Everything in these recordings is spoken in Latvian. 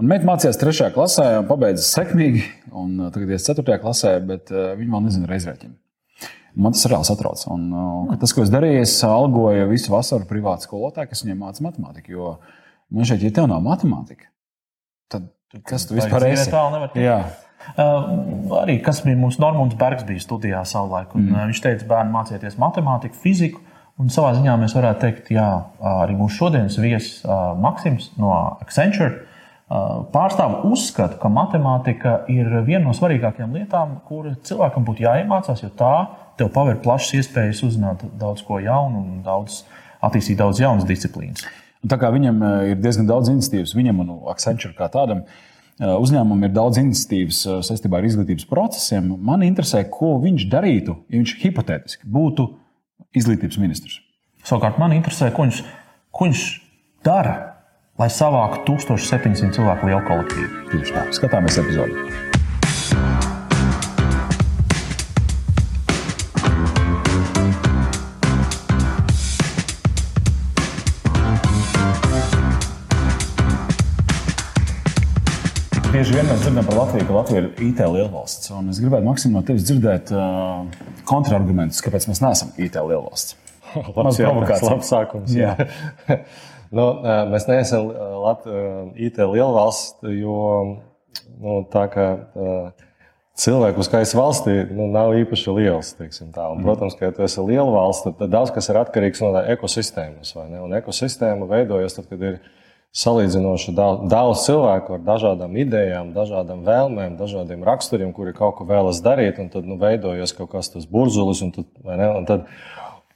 Man meita mācījās 3. klasē, un pabeidza sekmīgi, un uh, tagad ir 4. klasē, bet uh, viņa vēl nezina reizēķinu. Man tas reāli satrauc. Un, uh, tas, ko es darīju, es algoju visu vasaru privātu skolotāju, kas viņiem māca matemātiku. Jo man šeit, ja tev nav matemātika, tad kas tu vispār esi? Jā. Uh, arī kas bija mūsu Normons Bergs, bija studijā savulaik. Un, mm. uh, viņš teica, bērni mācieties matemātiku, fiziku. Un savā ziņā mēs varētu teikt, ka arī mūsu šodienas viesis uh, Maksims no Accenture pārstāv uzskata, ka matemātika ir viena no svarīgākajām lietām, kur cilvēkam būtu jāiemācās, jo tā tev paver plašas iespējas uzzināt daudz ko jaunu un daudz, attīstīt daudz jaunas disciplīnas. Tā kā viņam ir diezgan daudz iniciatīvas, viņam un Accenture kā tādam. Uzņēmumam ir daudz iniciatīvas saistībā ar izglītības procesiem. Man interesē, ko viņš darītu, ja viņš hipotētiski būtu izglītības ministrs. Savukārt man interesē, ko viņš, ko viņš dara, lai savāktu 1700 cilvēku lielu kolektīvu. Tieši tā, skatāmies epizodi. Bieži vien mēs dzirdam par Latviju, ka Latvija ir IT lielvalsts. Un es gribētu maksimum no tevis dzirdēt uh, kontrargumentus, kāpēc mēs neesam IT lielvalsts. Labs, jāpēc, labs sākums. Jā. nu, mēs neesam Lat IT lielvalsts, jo nu, tā kā cilvēku skaits valstī nu, nav īpaši liels. Un, protams, ka ja tu esi liela valsts, tad, tad daudz kas ir atkarīgs no ekosistēmas. Un ekosistēma veidojas tad, kad ir salīdzinoši daudz cilvēku ar dažādām idejām, dažādām vēlmēm, dažādiem raksturiem, kuri kaut ko vēlas darīt, un tad nu, veidojas kaut kas tāds burbulis. Un, tad, un, tad,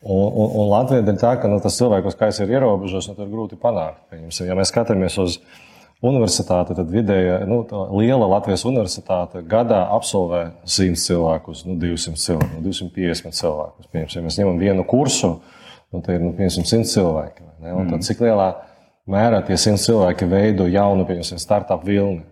un, un, un Latvija ir tā, ka nu, tas cilvēku skaits ir ierobežots, un to ir grūti panākt. Pieņemsim, ja mēs skatāmies uz universitāti, tad vidēja nu, liela Latvijas universitāte gadā absolvē 100 cilvēkus, nu, 200 cilvēkus, nu, 250 cilvēkus. Pieņemsim, ja mēs ņemam vienu kursu, nu, tad ir nu, 100 cilvēki. Un tad cik lielā mērā tie simt cilvēki veido jaunu, piemēram, startup vilni.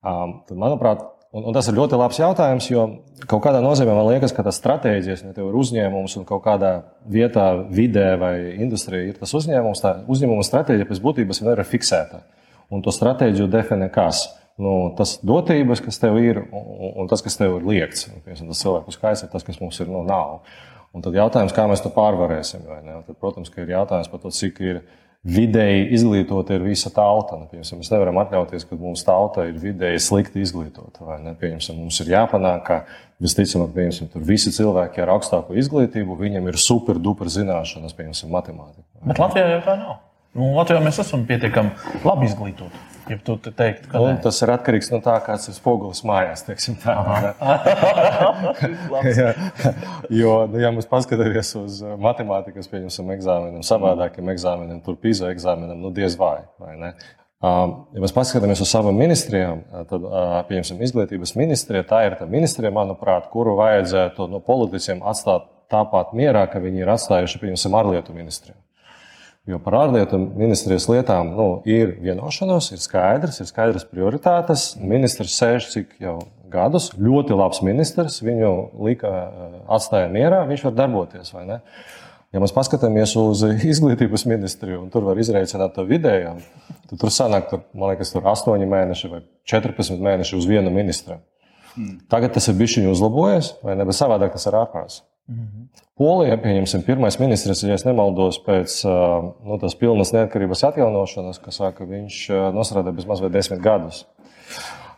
Um, tad, manuprāt, un, un tas ir ļoti labs jautājums, jo kaut kādā nozīmē man liekas, ka tas stratēģijas, ja tev ir uzņēmums un kaut kādā vietā, vidē vai industrijā ir tas uzņēmums, tā uzņēmuma stratēģija pēc būtības vienmēr ir fiksēta. Un to stratēģiju definē kas? Nu, tas dotības, kas tev ir, un, un tas, kas tev ir liekts. Piemēram, tas cilvēku skaits ir tas, kas mums ir, nu, nav. Un tad jautājums, kā mēs to pārvarēsim. Tad, protams, ir jautājums par to, cik ir ielikās vidēji izglītota ir visa tauta. Nu, piemēram, mēs nevaram atļauties, ka mūsu tauta ir vidēji slikti izglītota. Piemēram, mums ir jāpanāk, ka visticamāk, piemēram, visi cilvēki ar augstāko izglītību, viņiem ir super duper zināšanas, piemēram, matemātikā. Bet Latvijā jau tā nav. Nu, Latvijā mēs esam pietiekami labi izglītoti. Ja teikt, nu, tas ir atkarīgs no tā, kāds ir spogulis mājās. ja, jo, nu, ja mēs paskatāmies uz matemātikas eksāmeniem, savādākiem eksāmeniem, tur pīza eksāmeniem, nu diez vai. vai ne? Ja mēs paskatāmies uz savām ministrijām, tad, pieņemsim, izglītības ministrija, tā ir tā ministrija, manuprāt, kuru vajadzētu no politiķiem atstāt tāpat mierā, ka viņi ir atstājuši, pieņemsim, ārlietu ministriju. Jo par ārlietu ministrijas lietām nu, ir vienošanās, ir skaidrs, ir skaidrs prioritātes. Ministrs sēž cik jau gadus, ļoti labs ministrs, viņu lika, eh, atstāja mierā, viņš var darboties. Ja mēs paskatāmies uz izglītības ministriju, un tur var izreikināt to vidējo, tad tur sanāk, tur, man liekas, tur 8 mēneši vai 14 mēneši uz vienu ministru. Hmm. Tagad tas ir bijis uzlabojies, vai ne? Bet savādāk tas ir ārprāts. -hmm. Polijā, pieņemsim, pirmais ministrs, ja nemaldos, pēc nu, tās pilnas neatkarības atjaunošanas, kas saka, viņš nosarādīja bezmaz vai desmit gadus.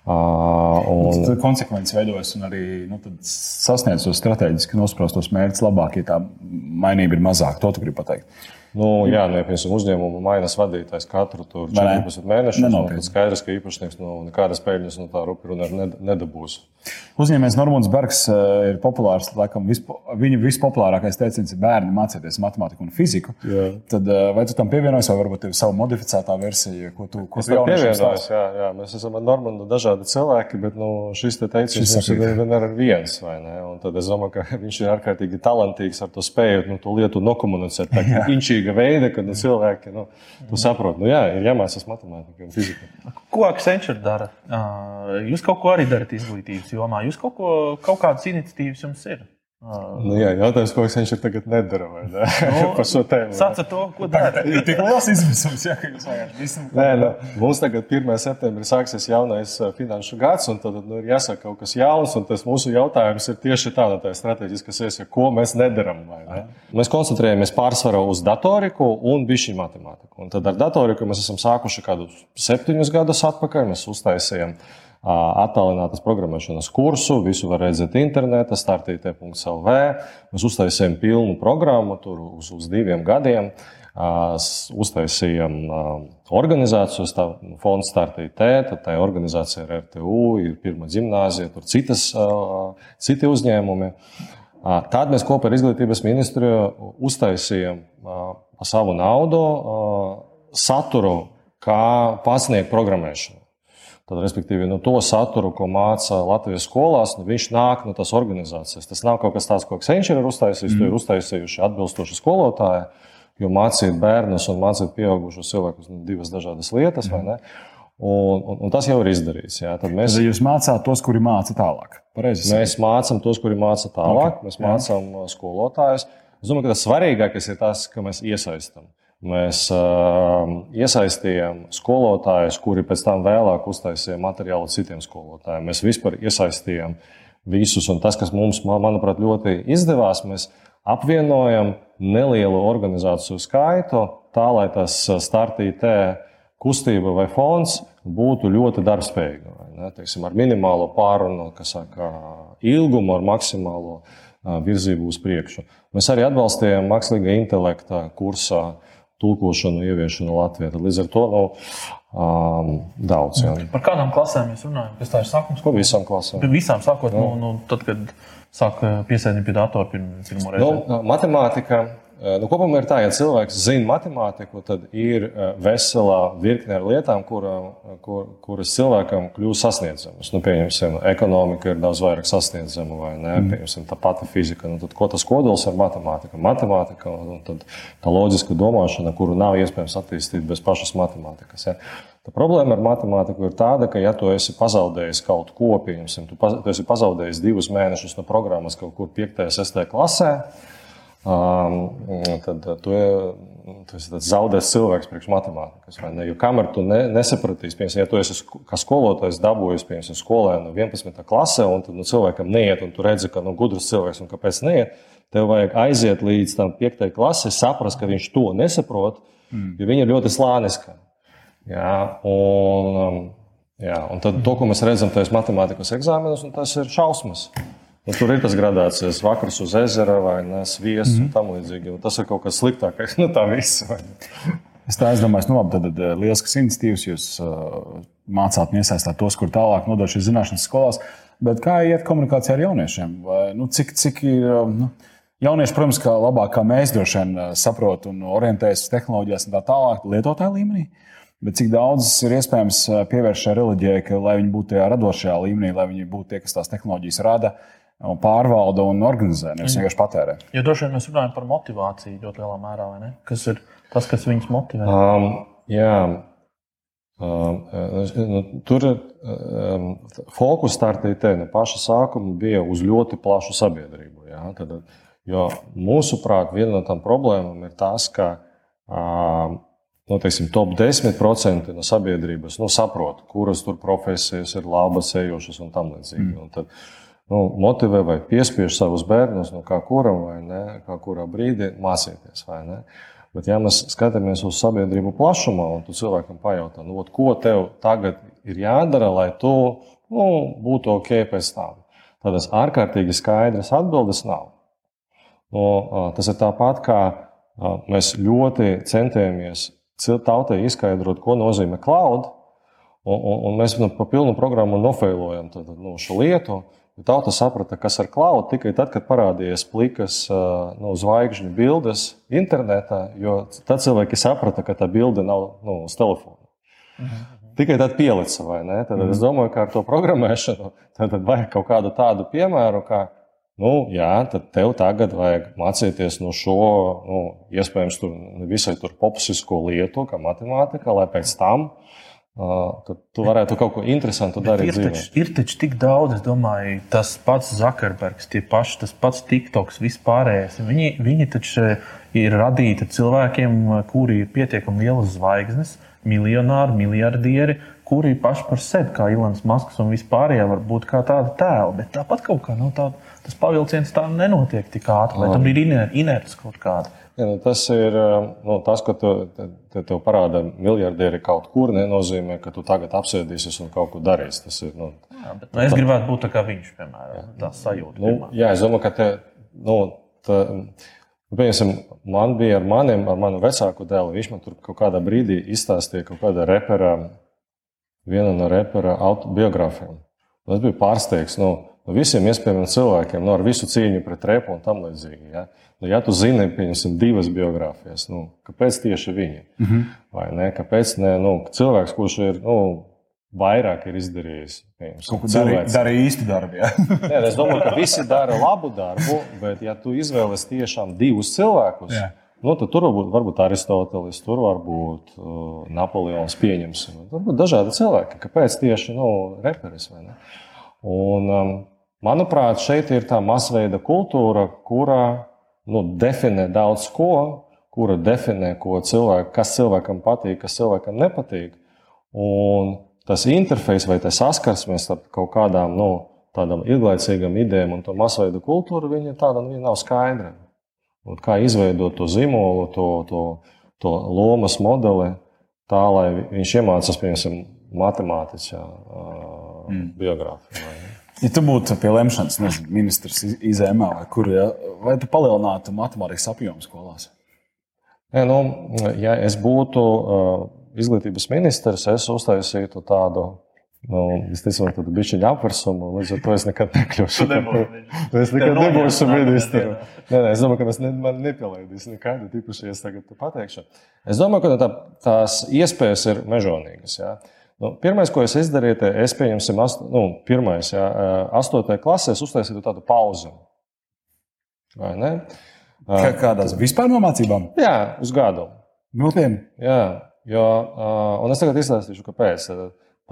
Uh, un... Tad konsekvences veidojas un arī nu, sasniedz tos strateģiski nospraustos mērķus labāk, ja tā mainība ir mazāka. To tu gribi pateikt. Nu, jā, nu, ja piemēram, uzņēmumu mainās vadītājs katru 14 mēnešus. Nu, tad skaidrs, ka īpašnieks no nu, nekādas peļņas no tā rupjuna nedabūs. Uzņēmējs Normons Bergs eh, ir populārs. Laikam, vispo, viņa vispopulārākais teiciens ir bērni mācīties matemātiku un fiziku. Jā. Tad, eh, vai tu tam pievienojies, vai varbūt tev ir sava modificētā versija, ko tu ko es tam pievienojos? Jā, jā, mēs esam ar Normandu dažādi cilvēki, bet nu, šis te teiciens šis ir vienmēr viens. Tad es domāju, ka viņš ir ārkārtīgi talantīgs ar to spēju nu, to lietu nokomunicēt. Viņš līdzīga veida, kad nu, cilvēki nu, to saprot. Nu, jā, ir jāmācās matemātika un fizika. Ko Accenture dara? Jūs kaut ko arī darat izglītības jomā. Jūs kaut, ko, kaut kādas iniciatīvas jums ir? Nu, jā, jautājums, ko viņš tagad nedara. Ne? Nu, par šo tēmu. Sāc ar to, ko dara. Ir tik liels izmisums, ja jūs vienkārši visam. Nē, nu, mums tagad 1. septembrī sāksies jaunais finanšu gads, un tad nu, ir jāsaka kaut kas jauns, un tas mūsu jautājums ir tieši tādā tā strateģiskas iesaka, ko mēs nedaram. Ne? Mēs koncentrējamies pārsvarā uz datoriku un bišķi matemātiku. Un tad ar datoriku mēs esam sākuši kādu septiņus gadus atpakaļ. Mēs uztaisījām attālinātas programmēšanas kursu. Visu var redzēt internetā, startīt.lv. Mēs uztaisījām pilnu programmu tur uz, uz diviem gadiem. Uztaisījām organizāciju, fonds startīt, tad tā organizācija ir RTU, ir pirmā gimnāzija, tur citas, citi uzņēmumi. Tad mēs kopā ar izglītības ministriju uztaisījām savu naudu saturu, kā pasniegt programmēšanu. Tad, respektīvi, no to saturu, ko māca Latvijas skolās, nu, viņš nāk no tās organizācijas. Tas nav kaut kas tāds, ko Accenture ir uztaisījis. Mm. To ir uztaisījuši atbilstoši skolotāji, jo mācīt bērnus un mācīt pieaugušus cilvēkus nu, divas dažādas lietas. Mm. Un, un, un tas jau ir izdarīts. Jā. Tad mēs Tad jūs mācāt tos, kuri māca tālāk. Pareizi. Mēs mācām tos, kuri māca tālāk. Okay. Mēs mācām skolotājus. Es domāju, ka tas svarīgākais ir tas, ka mēs iesaistām. Mēs uh, iesaistījām skolotājus, kuri pēc tam vēlāk uztaisīja materiālu citiem skolotājiem. Mēs vispār iesaistījām visus, un tas, kas mums, manuprāt, ļoti izdevās, mēs apvienojam nelielu organizāciju skaitu, tā lai tas startītē kustība vai fonds būtu ļoti darbspējīga. Teiksim, ar minimālo pārunu, kas saka, ilgumu, ar maksimālo virzību uz priekšu. Mēs arī atbalstījām mākslīgā intelekta kursā tulkošanu, ieviešanu Latvijā. Tad līdz ar to nav um, daudz. Jā. Par kādām klasēm mēs runājam? Kas tā ir sākums? Par visām klasēm. Visām sākot no, no tad, kad sāk piesēdināt pie datora pirmo reizi. Nu, matemātika nu, kopumā ir tā, ja cilvēks zina matemātiku, tad ir eh, veselā virkne ar lietām, kura, kur, kuras cilvēkam kļūst sasniedzamas. Nu, pieņemsim, ekonomika ir daudz vairāk sasniedzama, vai ne? Mm. Pieņemsim, tā pati fizika. Nu, tad, ko tas kodols ir matemātika? Matemātika un tā loģiska domāšana, kuru nav iespējams attīstīt bez pašas matemātikas. Ja? Tā problēma ar matemātiku ir tāda, ka, ja tu esi pazaudējis kaut ko, pieņemsim, tu, paz, tu esi pazaudējis divus mēnešus no programmas kaut kur 5. un 6. klasē, tad tu, tu esi zaudējis cilvēks priekš matemātikas. Jo kamēr tu ne, nesapratīsi, piemēram, ja tu esi kā skolotājs dabūjis piemēram, skolēnu 11. klasē, un tad nu, cilvēkam neiet, un tu redzi, ka nu, gudrs cilvēks un kāpēc neiet, tev vajag aiziet līdz tam 5. klasē, saprast, ka viņš to nesaprot, mm. jo viņa ir ļoti slāniska. Jā, un, jā, un tad to, ko mēs redzam tajos matemātikas eksāmenos, tas ir šausmas. Nu, tur ir tas gradācijas vakars uz ezera vai sviests mm -hmm. un tam līdzīgi. Tas ir kaut kas sliktākais no tā visa. Es tā domāju, nu, labi, tad, tad eh, lielisks iniciatīvas jūs uh, mācāt un iesaistāt tos, kur tālāk nodot šīs zināšanas skolās. Bet kā iet komunikācijā ar jauniešiem? Vai, nu, cik, cik ir, eh, nu, jaunieši, protams, kā labāk kā mēs droši vien saprot un orientējas uz tehnoloģijās un tā tālāk, lietotāju līmenī. Bet cik daudz ir iespējams pievērst šai reliģijai, ka, lai viņi būtu tajā radošajā līmenī, lai viņi būtu tie, kas tās tehnoloģijas rada, uh, pārvalda un organizē, nevis vienkārši patērē. Jo droši vien mēs runājam par motivāciju ļoti lielā mērā, vai ne? Kas ir tas, kas viņus motivē? Um, jā. Um, nu, tur um, fokus startēja no paša sākuma bija uz ļoti plašu sabiedrību. Jā, tad, jo mūsuprāt, viena no tām problēmām ir tas, ka um, nu, teiksim, top 10% no sabiedrības nu, saprot, kuras tur profesijas ir labas, ejošas un tam līdzīgi. Mm. Un tad, nu, motivē vai piespiež savus bērnus, nu, kā kuram vai ne, kā kurā brīdī mācīties. Bet, ja mēs skatāmies uz sabiedrību plašumā, un tu cilvēkam pajautā, nu, ot, ko tev tagad ir jādara, lai tu nu, būtu ok pēc tam, tādas ārkārtīgi skaidras atbildes nav. Nu, tas ir tāpat kā mēs ļoti centāmies tautai izskaidrot, ko nozīmē cloud, un, un, un mēs nu, pa pilnu programmu nofeilojam tad, nu, šo lietu. Tauta saprata, kas ir klauda tikai tad, kad parādījās plikas nu, zvaigžņu bildes internetā, jo tad cilvēki saprata, ka tā bilde nav nu, uz telefona. Mhm. Tikai tad pielica, vai ne? Tad mhm. es domāju, ka ar to programmēšanu tad vajag kaut kādu tādu piemēru, kā, nu, jā, tad tev tagad vajag mācīties no šo, nu, iespējams, tur visai tur popsisko lietu, kā matemātika, lai pēc tam tad tu varētu kaut ko interesantu darīt. Ir taču, ir taču tik daudz, es domāju, tas pats Zakarbergs, tie paši, tas pats TikToks, vispārējais. Viņi, viņi taču ir radīti cilvēkiem, kuri ir pietiekami lielas zvaigznes, miljonāri, miljardieri, kuri paši par sevi, kā Ilants Masks un vispārējie, var būt kā tāda tēla. Bet tāpat kaut kā nu, tā, tas pavilciens tā nenotiek tik ātri, vai tam ir inerts kaut kāda. Nu, tas ir nu, tas, ka tu, te, tev parāda miljardieri kaut kur, nenozīmē, ka tu tagad apsēdīsies un kaut ko darīsi. Tas ir. Nu, jā, bet, nu, es gribētu būt tā kā viņš, piemēram, tā sajūta. Nu, jā, es domāju, ka te, nu, tā, nu, piemēram, man bija ar maniem, ar manu vecāku dēlu. Viņš man tur kaut kādā brīdī izstāstīja kaut kāda repera, viena no repera autobiogrāfijām. Es biju pārsteigts. Nu, no visiem iespējamiem cilvēkiem, no ar visu cīņu pret repu un tam līdzīgi. Ja, nu, ja tu zini, pieņemsim, divas biogrāfijas, nu, kāpēc tieši viņi? Mm -hmm. Vai ne? Kāpēc ne nu, cilvēks, kurš ir nu, vairāk ir izdarījis? Kaut ko darī īsti darbu. Ja? Nē, es domāju, ka visi dara labu darbu, bet ja tu izvēlies tiešām divus cilvēkus. Jā. Nu, tad tur varbūt, varbūt Aristotelis, tur varbūt uh, Napoleons pieņemsim. Varbūt dažādi cilvēki. Kāpēc tieši nu, reperis? Un, um, Manuprāt, šeit ir tā masveida kultūra, kura nu, definē daudz ko, kura definē, ko cilvēku, kas cilvēkam patīk, kas cilvēkam nepatīk. Un tas interfejs vai tas saskarsmes starp kaut kādām nu, tādām ilglaicīgām idejām un to masveidu kultūru, viņa tāda nu, viņa nav skaidra. Un kā izveidot to zīmolu, to, to, to lomas modeli, tā lai viņš iemācās, piemēram, matemātiķa mm. biogrāfiju. Ja tu būtu pie lemšanas nezinu, ministrs izēmā vai kur, ja, vai tu palielinātu matemātikas apjomu skolās? Ja, nu, ja es būtu uh, izglītības ministrs, es uztaisītu tādu Nu, visticamāk, tad bija viņa apvērsumu, līdz ar to es nekad nekļūšu. es nekad nebūšu ministrs. Nē, nē, es domāju, ka tas ne, man nepielaidīs nekādu tīpaši, ja es tagad pateikšu. Es domāju, ka tā, tās iespējas ir mežonīgas. Ja? Nu, pirmais, ko es izdarīju, es pieņemsim, ast, nu, pirmais, jā, astotajā klasē, es uztaisīju tādu pauzi. Vai ne? Kā, kādās vispār no mācībām? Jā, uz gadu. Nopietni. Jā, jo, un es tagad izstāstīšu, kāpēc.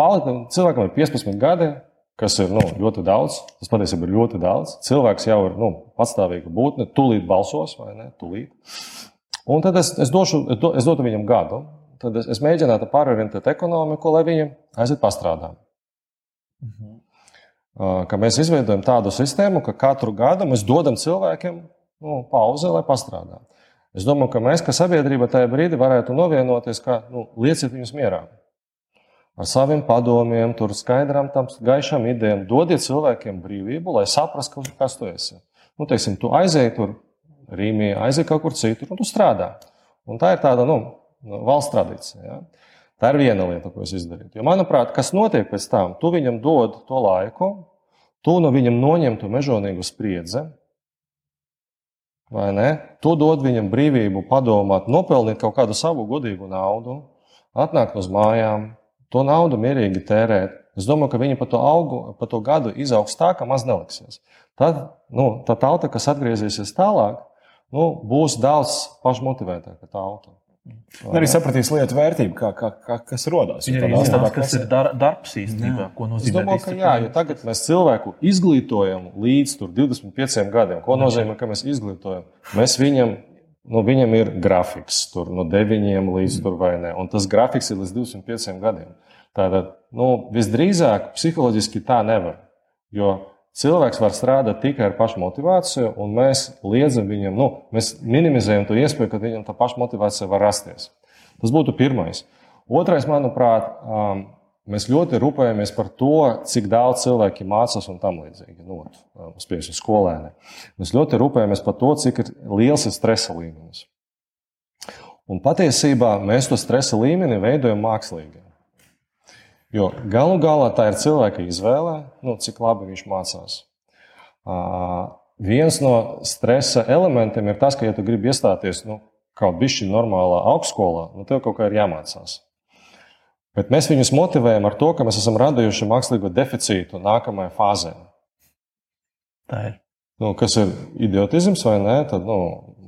Cilvēkam ir 15 gadi, kas ir nu, ļoti daudz. Tas patiesībā ir ļoti daudz. Cilvēks jau ir nu, patstāvīga būtne, tūlīt balsos vai ne? Tūlīt. Un tad es, es, došu, es dotu viņam gadu tad es, es mēģinātu pārorientēt ekonomiku, lai viņi aiziet pastrādā. Mhm. Ka mēs izveidojam tādu sistēmu, ka katru gadu mēs dodam cilvēkiem nu, pauzi, lai pastrādā. Es domāju, ka mēs, kā sabiedrība, tajā brīdī varētu novienoties, ka nu, lieciet viņus mierā. Ar saviem padomiem, tur skaidrām, gaišām idejām, dodiet cilvēkiem brīvību, lai saprastu, kas tu esi. Nu, teiksim, tu aizēji tur Rīgā, aizēji kaut kur citur, un tu strādā. Un tā ir tāda Nu, valsts tradīcija. Ja? Tā ir viena lieta, ko es izdarītu. Jo, manuprāt, kas notiek pēc tam, tu viņam dod to laiku, tu no viņam noņem to mežonīgu spriedzi. Vai ne? Tu dod viņam brīvību padomāt, nopelnīt kaut kādu savu godīgu naudu, atnākt uz mājām, to naudu mierīgi tērēt. Es domāju, ka viņi pa to, augu, pa to gadu izaugs tā, ka maz neliksies. Tad nu, tā tauta, kas atgriezīsies tālāk, nu, būs daudz pašmotivētāka tauta. Arī sapratīs lietu vērtību, kā, kā, kā, kas radās. Viņa arī izstāsta, kas ir dar, darbs īstenībā, ko nozīmē. Es domāju, ka jā, jo tagad mēs cilvēku izglītojam līdz 25 gadiem. Ko nozīmē, ka mēs izglītojam? Mēs viņam, nu, viņam ir grafiks tur, no 9 līdz tur vai ne, un tas grafiks ir līdz 25 gadiem. Tātad, nu, visdrīzāk psiholoģiski tā nevar. Jo Cilvēks var strādāt tikai ar pašmotivāciju, un mēs liedzam viņam, nu, mēs minimizējam to iespēju, ka viņam tā pašmotivācija var rasties. Tas būtu pirmais. Otrais, manuprāt, um, mēs ļoti rūpējamies par to, cik daudz cilvēki mācās un tam līdzīgi. Nu, Spēļas skolēni. Mēs ļoti rūpējamies par to, cik ir liels ir stresa līmenis. Un patiesībā mēs to stresa līmeni veidojam mākslīgi. Jo galu galā tā ir cilvēka izvēle, nu, cik labi viņš mācās. Uh, viens no stresa elementiem ir tas, ka, ja tu gribi iestāties nu, kaut bišķi normālā augstskolā, nu, tev kaut kā ir jāmācās. Bet mēs viņus motivējam ar to, ka mēs esam radījuši mākslīgo deficītu nākamajai fāzē. Tā ir. Nu, kas ir idiotisms vai nē, tad nu,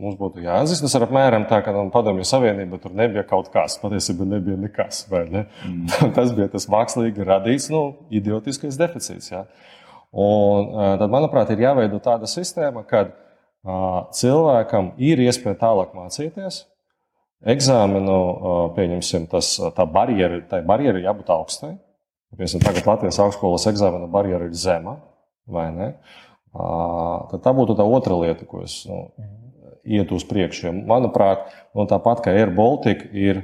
mums būtu jāatzīst. Tas ir apmēram tā, ka nu, Padomju Savienība tur nebija kaut kas. Patiesībā nebija nekas. Ne? Mm. tas bija tas mākslīgi radīts nu, idiotiskais deficīts. Ja? Un, tad, manuprāt, ir jāveido tāda sistēma, kad cilvēkam ir iespēja tālāk mācīties. Eksāmenu, pieņemsim, tas, tā barjera, tai barjera jābūt augstai. Piemēram, tagad Latvijas augstskolas eksāmena barjera ir zema, vai ne? Tad tā būtu tā otra lieta, ko es nu, ietu uz priekšu. Jo, manuprāt, nu, tāpat kā Air Baltica ir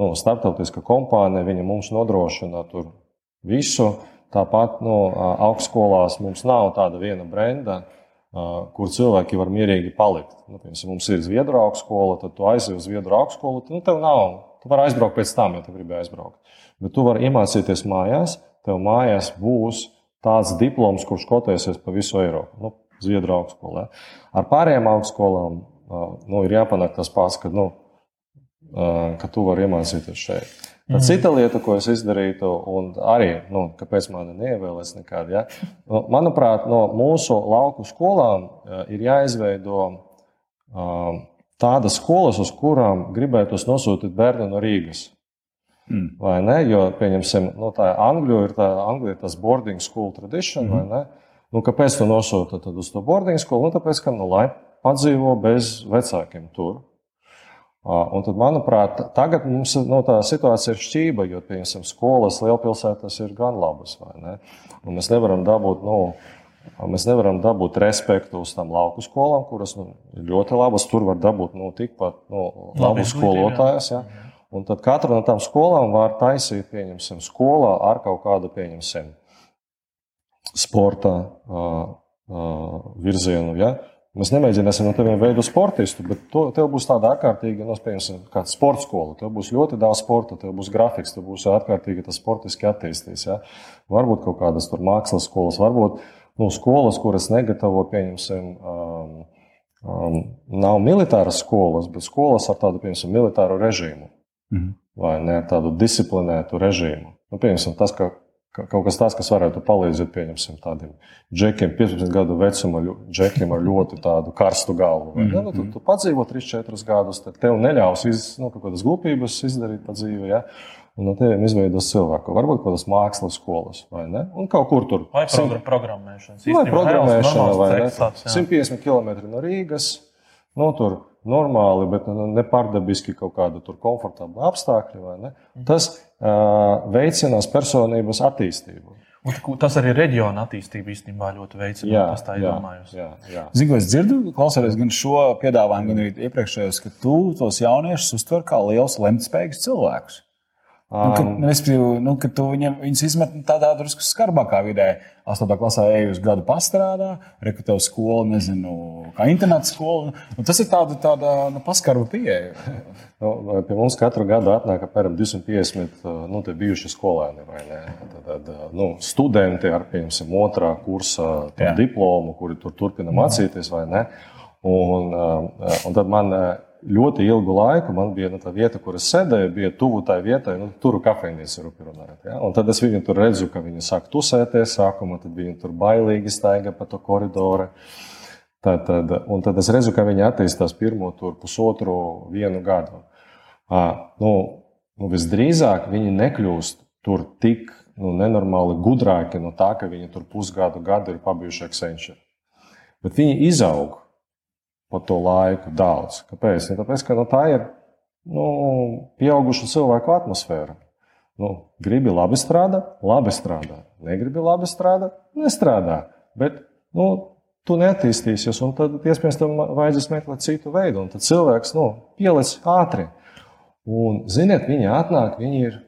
nu, starptautiska kompānija, viņa mums nodrošina visu. Tāpat nu, augstskolās mums nav tāda viena brenda, kur cilvēki var mierīgi palikt. Nu, piemēram, mums ir Zviedru augstskola, tad tu aizjūji uz Zviedru augstskolu. Tad, nu, tev nav, tu vari aizbraukt pēc tam, ja tu gribi aizbraukt. Bet tu vari iemācīties mājās, tev mājās būs tāds diploms, kurš kotēsies pa visu Eiropu. Nu, Zviedru augstskolā. Ar pārējām augstskolām nu, ir jāpanāk tas pats, ka, nu, ka tu vari iemācīties šeit. Tā mm. cita lieta, ko es izdarītu, un arī, nu, kāpēc man neievēlēs nekādu, ja? nu, manuprāt, no mūsu lauku skolām ir jāizveido tādas skolas, uz kurām gribētos nosūtīt bērnu no Rīgas. Mm. Vai ne? Jo, pieņemsim, nu, tā Angļu ir, tā, Angļu ir tas boarding school tradition, mm. vai ne? Nu, kāpēc tu nosūti uz to boarding skolu? Nu, tāpēc, ka, nu, lai padzīvo bez vecākiem tur. Un tad, manuprāt, tagad mums nu, tā situācija ir šķība, jo, piemēram, skolas lielpilsētās ir gan labas, vai ne? Un mēs nevaram dabūt, nu, mēs nevaram dabūt respektu uz tām lauku skolām, kuras nu, ir ļoti labas. Tur var dabūt nu, tikpat nu, labu skolotājus. Ja? Un tad katra no tām skolām var taisīt, pieņemsim, skolā ar kaut kādu, pieņemsim, sporta uh, uh, virzienu. Ja? Mēs nemēģināsim no tevis veidot sportistu, bet to, tev būs tāda ārkārtīga, nu, piemēram, kāda sporta skola. Tev būs ļoti daudz sporta, tev būs grafiks, tev būs ārkārtīgi tas sportiski attīstīts. Ja? Varbūt kaut kādas tur mākslas skolas, varbūt nu, skolas, kuras negatavo, pieņemsim, um, um, nav militāras skolas, bet skolas ar tādu, piemēram, militāru režīmu. Mhm. Vai ne ar tādu disciplinētu režīmu. Nu, piemēram, tas, ka Kaut kas tāds, kas varētu palīdzēt, pieņemsim, tādiem džekiem, 15 gadu vecuma džekiem ar ļoti tādu karstu galvu. Mm -hmm. nu, tu, tu padzīvo 3-4 gadus, tad tev neļaus iz, nu, kaut kādas glupības izdarīt pa dzīvi. Ja? Un no tevis izveidos cilvēku. Varbūt kaut kādas mākslas skolas, vai ne? Un kaut kur tur. Vai programmēšana. Vai programmēšana, vai ne? 150 km no Rīgas. Nu, tur normāli, bet nu, nepārdabiski kaut kāda komfortabla apstākļa. Mhm. Tas uh, veicinās personības attīstību. Un tas arī reģiona attīstību īstenībā ļoti veicina. Jā, tas tā ir domājusi. Zinu, ko es dzirdu, klausoties gan šo piedāvājumu, gan arī iepriekšējos, ka tu tos jauniešus uztver kā liels lemtspējīgus cilvēkus. Nu, kad, um, nu, kad tu viņam, viņus izmet tādā drusku skarbākā vidē, 8. klasē ej uz gadu pastrādā, rekrutē uz skolu, nezinu, kā internāta skola. Nu, tas ir tāda, tāda nu, paskarba pieeja. nu, pie mums katru gadu atnāk apmēram 250 uh, nu, bijuši skolēni vai ne? Tad, tad, uh, nu, studenti ar, piemēram, otrā kursa diplomu, kuri tur turpina mācīties vai ne. Un, uh, un tad man ļoti ilgu laiku man bija nu, tā vieta, kur es sēdēju, bija tuvu tai vietai, nu, tur kafejnīca ir runājot. Ja? Un tad es viņu tur redzu, ka viņi sāk tusēties sākumā, tad viņi tur bailīgi staigā pa to koridoru. Tad, tad, un tad es redzu, ka viņi attīstās pirmo tur pusotru vienu gadu. À, nu, nu, visdrīzāk viņi nekļūst tur tik nu, nenormāli gudrāki no tā, ka viņi tur pusgadu, gadu ir pabijuši eksenčeri. Bet viņi izaug pa to laiku daudz. Kāpēc? Ja tāpēc, ka tā ir nu, pieaugušu cilvēku atmosfēra. Nu, gribi labi strādāt, labi strādā. Negribi labi strādāt, nestrādā. Bet nu, tu neattīstīsies, un tad iespējams tam vajadzēs meklēt citu veidu. Un tad cilvēks nu, pielic ātri. Un, ziniet, viņi atnāk, viņi ir,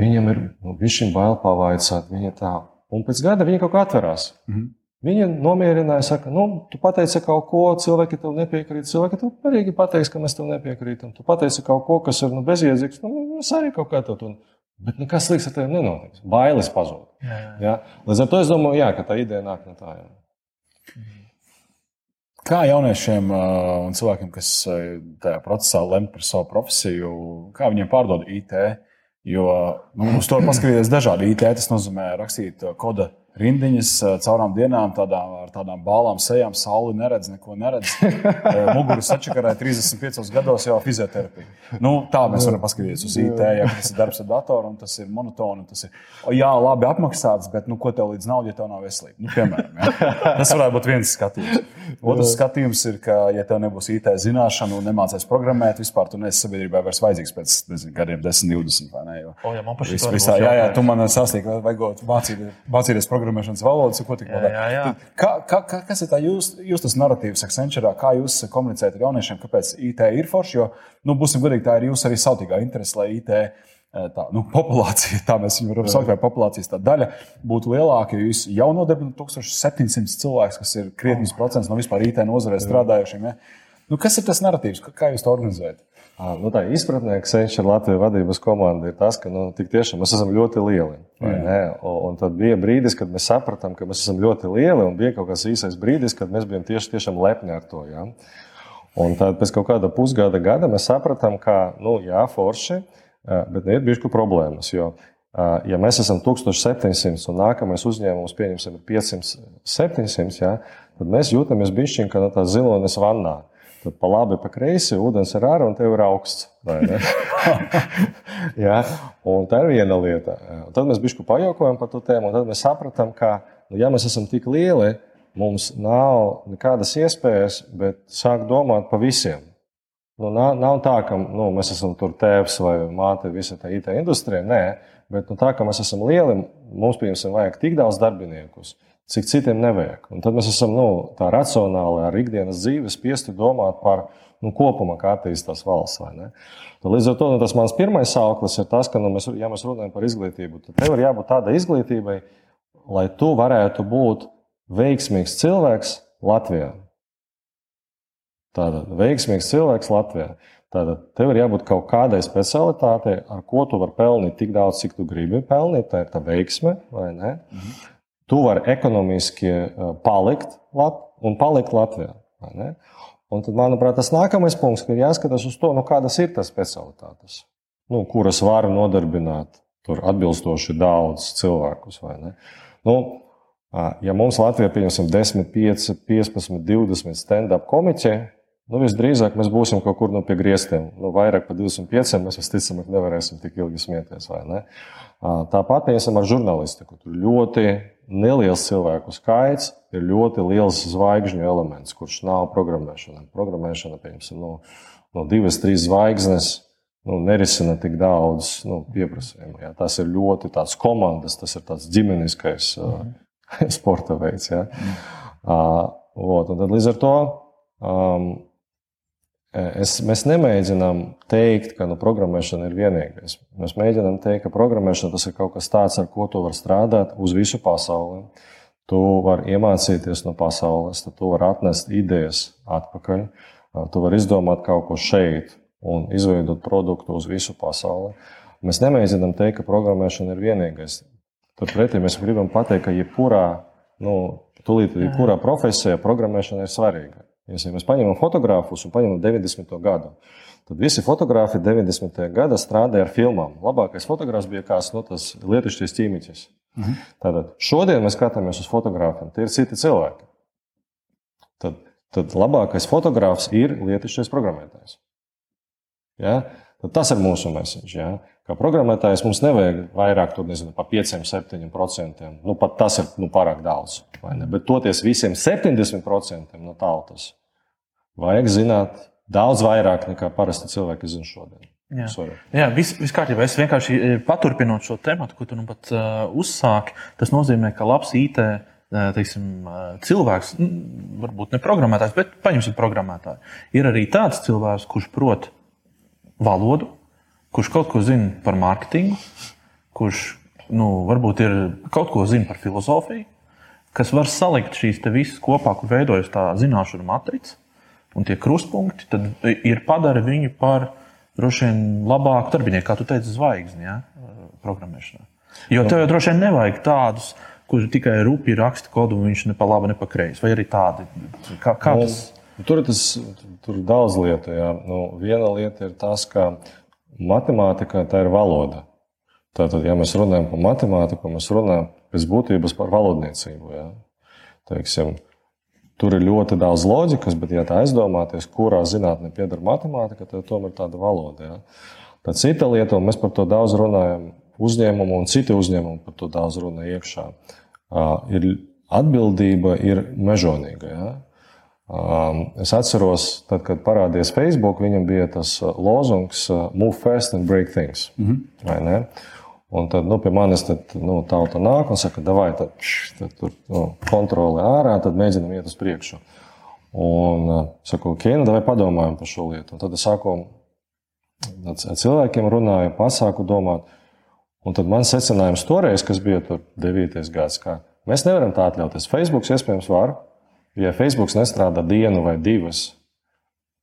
viņam ir nu, bail pavaicāt, viņi tā. Un pēc gada viņi kaut kā atverās. Mm -hmm. Viņa nomierināja, saka, nu, tu pateici kaut ko, cilvēki tev nepiekrīt. Cilvēki tev arī pateiks, ka mēs tev nepiekrītam. Tu pateici kaut ko, kas ir nu, bezjēdzīgs. Nu, es arī kaut kā tādu. Bet nekas slikts ar tevi nenotiks. Bailes pazūd. Jā, jā. Jā? Līdz ar to es domāju, jā, ka tā ideja nāk no tā. Jā. Kā jauniešiem un cilvēkiem, kas tajā procesā lemj par savu profesiju, kā viņiem pārdod IT? Jo nu, uz to paskatīties dažādi IT, tas nozīmē rakstīt kodu rindiņas caurām dienām, tādām, ar tādām bālām sejām, sauli neredz, neko neredz. Muguru sačakarē 35 gados jau fizioterapija. Nu, tā mēs varam paskatīties uz IT, ja tas ir darbs ar datoru un tas ir monotoni. Tas ir, jā, labi apmaksāts, bet nu, ko tev līdz naudai, ja tev nav veselība? Nu, piemēram, ja? Tas varētu būt viens skatījums. Otrs skatījums ir, ka, ja tev nebūs IT zināšana un nemācēs programmēt, vispār tu neesi sabiedrībā vairs vajadzīgs pēc nezinu, gadiem, 10, 20 vai ne? Jo, o, jā, man pašai tas ir. Jā, jā, tu man sasniegsi, vajag mācīties programmēšanas valodas, ko tik vēl. Kā, kā, kā, kas ir tā jūs, jūs tas narratīvs Accenture, kā jūs komunicējat ar jauniešiem, kāpēc IT ir forši? Jo, nu, būsim godīgi, tā ir jūsu arī sautīgā interese, lai IT tā nu, populācija, tā mēs viņu varam saukt, vai populācijas daļa būtu lielāka. Ja jūs jau nodarbināt 1700 cilvēkus, kas ir krietnis procents no vispār IT nozarē strādājušiem. Ja? Nu, kas ir tas narratīvs, kā jūs to organizējat? Nu, tā izpratnē, ka Senčs ir Latvijas vadības komanda, ir tas, ka nu, tiešām mēs esam ļoti lieli. Un, un tad bija brīdis, kad mēs sapratām, ka mēs esam ļoti lieli, un bija kaut kāds īsais brīdis, kad mēs bijām tieši tiešām lepni ar to. Ja? Un tad pēc kaut kāda pusgada gada mēs sapratām, ka, nu, jā, forši, bet ir bijušas problēmas. Jo, ja mēs esam 1700 un nākamais uzņēmums pieņemsim 500, 700, ja, tad mēs jūtamies bišķiņ, kā no tā zilonis vannā. Tad pa labi, pa kreisi ūdens ir ārā un tev ir augsts. ja? Un tā ir viena lieta. Un tad mēs bišku pajokojam par to tēmu, un tad mēs sapratām, ka, nu, ja mēs esam tik lieli, mums nav nekādas iespējas, bet sāk domāt par visiem. Nu, nav, nav tā, ka nu, mēs esam tur tēvs vai māte visai tā IT industrijai. Nē, bet nu, tā, ka mēs esam lieli, mums, piemēram, vajag tik daudz darbiniekus cik citiem nevajag. Un tad mēs esam nu, tā racionāli ar ikdienas dzīvi spiesti domāt par nu, kopumā, kā attīstās valsts. Līdz ar to nu, tas mans pirmais sauklis ir tas, ka, nu, mēs, ja mēs runājam par izglītību, tad tev ir jābūt tādai izglītībai, lai tu varētu būt veiksmīgs cilvēks Latvijā. Tātad veiksmīgs cilvēks Latvijā. Tātad tev ir jābūt kaut kādai specialitātei, ar ko tu vari pelnīt tik daudz, cik tu gribi pelnīt. Tā ir tā veiksme, vai ne? Mhm tu vari ekonomiski eh, palikt Lat un palikt Latvijā. Un tad, manuprāt, tas nākamais punkts, ka ir jāskatās uz to, nu, kādas ir tās specialitātes, nu, kuras var nodarbināt atbilstoši daudz cilvēkus. Nu, ja mums Latvijā pieņemsim 10, 5, 15, 20 stand-up komiķi, nu, visdrīzāk mēs būsim kaut kur no pie griestiem. Nu, vairāk par 25 mēs visticamāk nevarēsim tik ilgi smieties. Ne? Tāpat iesim ar žurnālistiku. Tur ļoti neliels cilvēku skaits ir ļoti liels zvaigžņu elements, kurš nav programmēšana. Programmēšana, piemēram, no, no divas, trīs zvaigznes. Nu, nerisina tik daudz nu, pieprasījumu. Jā. Tas ir ļoti tāds komandas, tas ir tāds ģimeniskais mm uh, sporta veids. Mm uh, tad, līdz ar to um, Es, mēs nemēģinām teikt, ka nu, programmēšana ir vienīgais. Mēs mēģinām teikt, ka programmēšana ir kaut kas tāds, ar ko tu vari strādāt uz visu pasauli. Tu vari iemācīties no pasaules, tu vari atnest idejas atpakaļ. Tu vari izdomāt kaut ko šeit un izveidot produktu uz visu pasauli. Mēs nemēģinām teikt, ka programmēšana ir vienīgais. Turpretī mēs gribam pateikt, ka jebkurā, nu, tūlīt, jebkurā profesijā programmēšana ir svarīga. Ja mēs paņemam fotogrāfus un paņemam 90. gadu, tad visi fotografi 90. gada strādāja ar filmām. Labākais fotogrāfs bija kāds no tas lietušķis ķīmiķis. Mhm. Tātad šodien mēs skatāmies uz fotogrāfiem, tie ir citi cilvēki. Tad, tad labākais fotogrāfs ir lietušķis programmētājs. Ja? Tad tas ir mūsu message. Ja? Kā programmētājs mums nevajag vairāk, tur nezinu, pa 5, 7%. Nu, pat tas ir nu, pārāk daudz. Bet toties visiem 70% no tautas vajag zināt daudz vairāk nekā parasti cilvēki zina šodien. Jā, Sorry. Jā viss vis kārtībā. Es vienkārši eh, paturpinot šo tematu, ko tu nu pat uh, uzsāki. Tas nozīmē, ka labs IT uh, teiksim, cilvēks, varbūt ne programmētājs, bet paņemsim programmētāju. Ir arī tāds cilvēks, kurš prot valodu, kurš kaut ko zina par mārketingu, kurš nu, varbūt ir kaut ko zina par filozofiju, kas var salikt šīs visas kopā, kur veidojas tā zināšanu matrica un tie krustpunkti, tad ir padara viņu par droši vien labāku darbinieku, kā tu teici, zvaigzni ja? programmēšanā. Jo tev jau droši vien nevajag tādus, kurš tikai rupi raksta kodu, un viņš ne pa labi, ne pa kreisi. Vai arī tādi? Kā, kā tas? Tur, tas, tur ir daudz lietu. Jā. Nu, viena lieta ir tas, ka matemātika tā ir valoda. Tātad, ja mēs runājam par matemātiku, mēs runājam pēc būtības par valodniecību. Ja? Teiksim, tur ir ļoti daudz loģikas, bet, ja tā aizdomāties, kurā zinātnē pieder matemātika, tad tomēr ir tāda valoda. Ja? Tad cita lieta, un mēs par to daudz runājam, uzņēmumu un citi uzņēmumi par to daudz runā iekšā, ir atbildība ir mežonīga. Ja? Es atceros, tad, kad parādījās Facebook, viņam bija tas lozungs Move fast and break things. Mm -hmm. Un tad nu, pie manis tad, nu, tauta nāk un saka, vai tad, tad tur nu, kontrole ārā, tad mēģinam iet uz priekšu. Un uh, saku, ok, nu, vai padomājam par šo lietu. Un tad es sāku ar cilvēkiem runāju, pasāku domāt. Un tad mans secinājums toreiz, kas bija tur 9. gads, ka mēs nevaram tā atļauties. Facebook iespējams var, ja Facebook nestrādā dienu vai divas.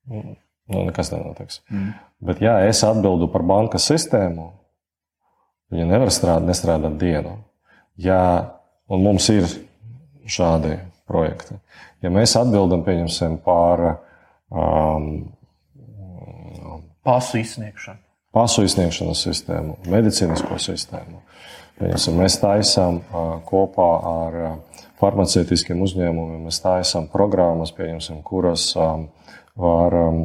Nu, nekas nenotiks. Mm. Bet, ja es atbildu par bankas sistēmu, Viņa nevar strādāt, nestrādāt dienu. Ja, un mums ir šādi projekti. Ja mēs atbildam par um, pasu izsniegšanu, pasu izsniegšanas sistēmu, medicīnisko sistēmu, Pieņemsim, mēs taisām uh, kopā ar uh, farmaceitiskiem uzņēmumiem, mēs taisām programmas, kuras um, var um,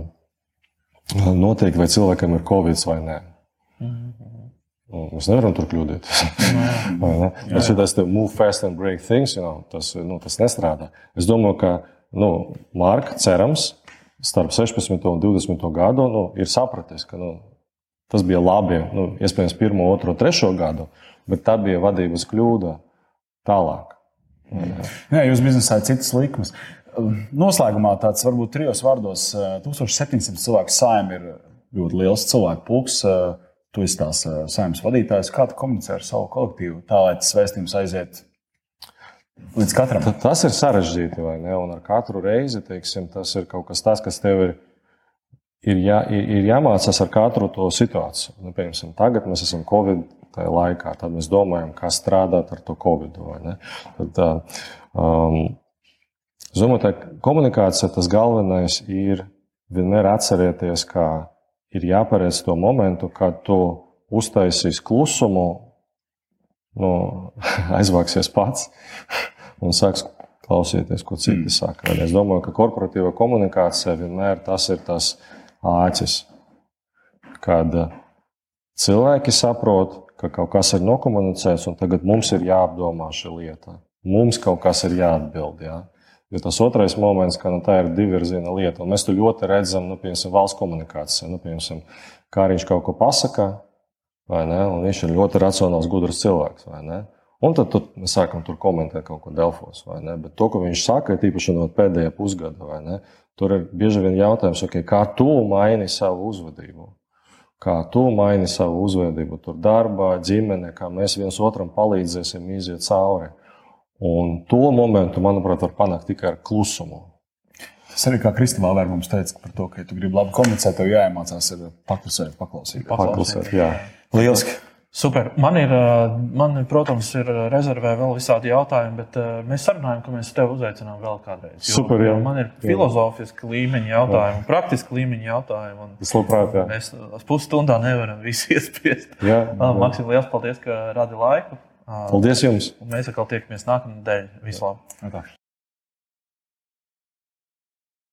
noteikt, vai cilvēkam ir covid vai nē. Mm -hmm. Nu, mēs nevaram tur kļūdīties. Bet šis te move fast and break things, you know, tas, nu, tas nestrādā. Es domāju, ka nu, Marka cerams starp 16 un 20 gadu nu, ir sapratis, ka nu, tas bija labi, nu, iespējams, pirmo, otro, trešo gadu, bet tā bija vadības kļūda tālāk. Jā, jūs biznesā ir citas likmes. Noslēgumā tāds varbūt trijos vārdos 1700 eh, cilvēku saimē ir ļoti liels cilvēku pulks. Uh, tu esi tās saimnes vadītājs. Kā tu komunicē ar savu kolektīvu, tā lai tas vēstījums aiziet līdz katram? T tas ir sarežģīti, vai ne? Un ar katru reizi teiksim, tas ir kaut kas tāds, kas tev ir. Ir, jā, ir, ir jāmācās ar katru to situāciju. Nu, piemēram, tagad mēs esam Covid laikā, tad mēs domājam, kā strādāt ar to Covid. Tad, um, es domāju, ka komunikācija tas galvenais ir vienmēr atcerieties, ka ir jāparedz to momentu, kad tu uztaisīsi klusumu, nu, aizvāksies pats un sāks klausīties, ko citi mm. saka. Es domāju, ka korporatīva komunikācija vienmēr tas ir tas āķis, kad cilvēki saprot, ka kaut kas ir nokomunicēts, un tagad mums ir jāapdomā šī lieta. Mums kaut kas ir jāatbild. Jā. Jo tas otrais moments, ka nu, tā ir divvirziena lieta, un mēs to ļoti redzam, nu, piemēram, valsts komunikācijā. Nu, piemēram, kā viņš kaut ko pasakā, vai ne? Un viņš ir ļoti racionāls, gudrs cilvēks. Un tad tu, mēs sākam tur komentēt kaut ko Delfos. Bet to, ko viņš saka, ir īpaši no pēdējā pusgada, tur ir bieži vien jautājums, okay, kā tu maini savu uzvedību. Kā tu maini savu uzvedību, tur darbā, ģimenē, kā mēs viens otram palīdzēsim iziet cauri. Un to momentu, manuprāt, var panākt tikai ar klusumu. Tas arī kā Kristāna Vēra mums teica par to, ka, ja tu gribi labi komunicēt, tev jāiemācās paklusēt, paklausīt. Paklausīt, jā. Lieliski! Super. Man ir, man, protams, ir rezervē vēl visādi jautājumi, bet mēs sarunājam, ka mēs tevi uzaicinām vēl kādreiz. Jo, Super, jā. Man ir filozofiski līmeņa jautājumi, jā. praktiski līmeņa jautājumi. Es labprāt, jā. Mēs pusstundā nevaram visu iespiest. Jā, jā. Maksim, liels paldies, ka radi laiku. Paldies jums! Un mēs atkal tiekamies. Visu labu!